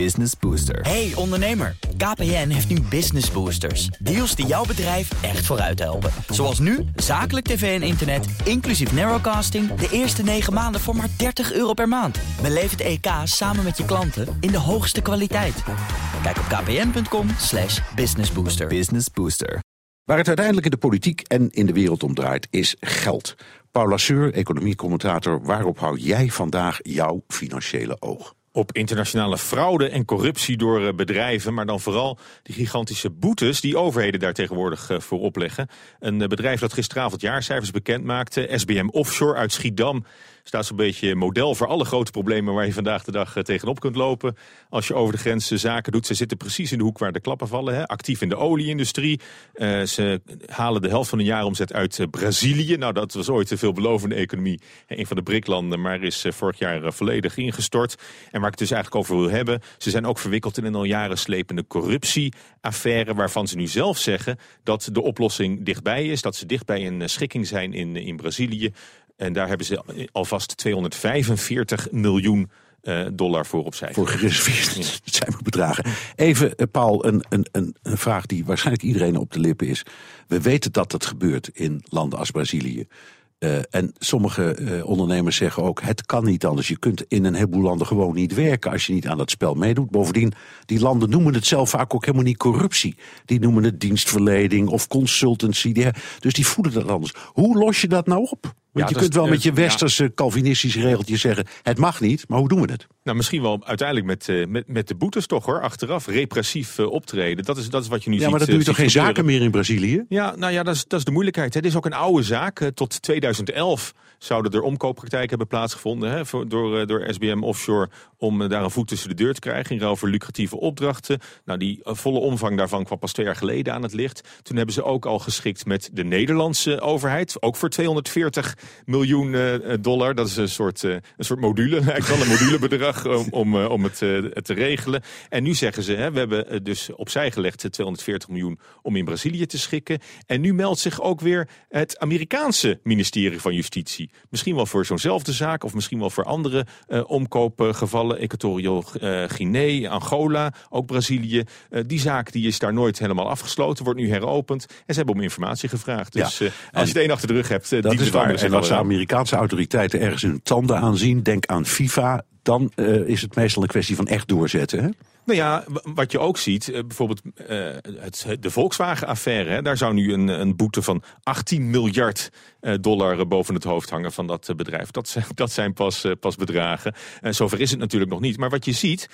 Business Booster. Hey ondernemer, KPN heeft nu Business Boosters. Deals die jouw bedrijf echt vooruit helpen. Zoals nu, zakelijk tv en internet, inclusief narrowcasting... de eerste 9 maanden voor maar 30 euro per maand. Beleef het EK samen met je klanten in de hoogste kwaliteit. Kijk op kpn.com slash businessbooster. Business Booster. Waar het uiteindelijk in de politiek en in de wereld om draait, is geld. Paula Seur, economiecommentator, waarop hou jij vandaag jouw financiële oog? Op internationale fraude en corruptie door eh, bedrijven, maar dan vooral die gigantische boetes die overheden daar tegenwoordig eh, voor opleggen. Een eh, bedrijf dat gisteravond jaarcijfers bekend maakte, SBM Offshore uit Schiedam, staat zo'n beetje model voor alle grote problemen waar je vandaag de dag tegenop kunt lopen. Als je over de grens zaken doet, ze zitten precies in de hoek waar de klappen vallen. Hè. Actief in de olieindustrie. Uh, ze halen de helft van hun jaaromzet uit Brazilië. Nou, dat was ooit een veelbelovende economie. Een van de BRIC-landen, maar is vorig jaar volledig ingestort. En waar ik het dus eigenlijk over wil hebben. Ze zijn ook verwikkeld in een al jaren slepende corruptieaffaire... waarvan ze nu zelf zeggen dat de oplossing dichtbij is. Dat ze dichtbij een schikking zijn in, in Brazilië. En daar hebben ze alvast 245 miljoen uh, dollar voor opzij. Voor gereserveerd. Ja. Dat zijn we bedragen. Even, uh, Paul, een, een, een, vraag die waarschijnlijk iedereen op de lippen is. We weten dat dat gebeurt in landen als Brazilië. Uh, en sommige ondernemers zeggen ook: het kan niet anders. Je kunt in een heleboel landen gewoon niet werken als je niet aan dat spel meedoet. Bovendien, die landen noemen het zelf vaak ook helemaal niet corruptie. Die noemen het dienstverlening of consultancy. Dus die voelen dat anders. Hoe los je dat nou op? Want ja, je kunt wel met je westerse ja. Calvinistische regeltjes zeggen: het mag niet, maar hoe doen we het? Nou, misschien wel uiteindelijk met, uh, met, met de boetes toch hoor. Achteraf repressief uh, optreden. Dat is, dat is wat je nu ja, ziet. Ja, maar dat doe je toch geen gebeuren. zaken meer in Brazilië? Ja, nou ja, dat is, dat is de moeilijkheid. Het is ook een oude zaak. Tot 2011 zouden er omkooppraktijken hebben plaatsgevonden hè, voor, door, door SBM Offshore om daar een voet tussen de deur te krijgen in ruil voor lucratieve opdrachten. Nou, die volle omvang daarvan kwam pas twee jaar geleden aan het licht. Toen hebben ze ook al geschikt met de Nederlandse overheid, ook voor 240 miljoen dollar. Dat is een soort, een soort module, eigenlijk wel een modulebedrag om, om, om het te regelen. En nu zeggen ze, hè, we hebben dus opzij gelegd 240 miljoen om in Brazilië te schikken. En nu meldt zich ook weer het Amerikaanse ministerie van Justitie. Misschien wel voor zo'nzelfde zaak of misschien wel voor andere uh, omkoopgevallen. Equatorial uh, Guinea, Angola, ook Brazilië. Uh, die zaak die is daar nooit helemaal afgesloten, wordt nu heropend. En ze hebben om informatie gevraagd. Dus ja, als je het een achter de rug hebt, dat is waar. En als de Amerikaanse autoriteiten ergens hun tanden aanzien, denk aan FIFA, dan uh, is het meestal een kwestie van echt doorzetten. Hè? Nou ja, wat je ook ziet, bijvoorbeeld uh, het, de Volkswagen-affaire. Daar zou nu een, een boete van 18 miljard dollar boven het hoofd hangen van dat bedrijf. Dat zijn, dat zijn pas, pas bedragen. zover is het natuurlijk nog niet. Maar wat je ziet,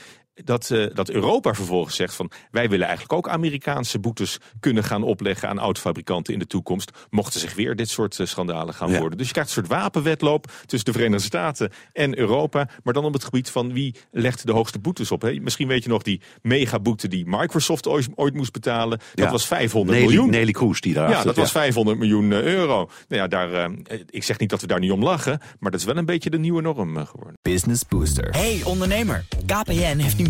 dat, dat Europa vervolgens zegt van... wij willen eigenlijk ook Amerikaanse boetes kunnen gaan opleggen aan autofabrikanten in de toekomst. Mochten zich weer dit soort schandalen gaan ja. worden. Dus je krijgt een soort wapenwedloop tussen de Verenigde Staten en Europa. Maar dan op het gebied van wie legt de hoogste boetes op. Hè? Misschien weet je nog die megaboete die Microsoft ooit, ooit moest betalen. Dat ja. was 500 Nelly, miljoen. Nelly Kroes die daar Ja, dat ja. was 500 miljoen euro. Nou ja, daar, uh, ik zeg niet dat we daar niet om lachen, maar dat is wel een beetje de nieuwe norm uh, geworden. Business Booster. Hey ondernemer, KPN heeft nu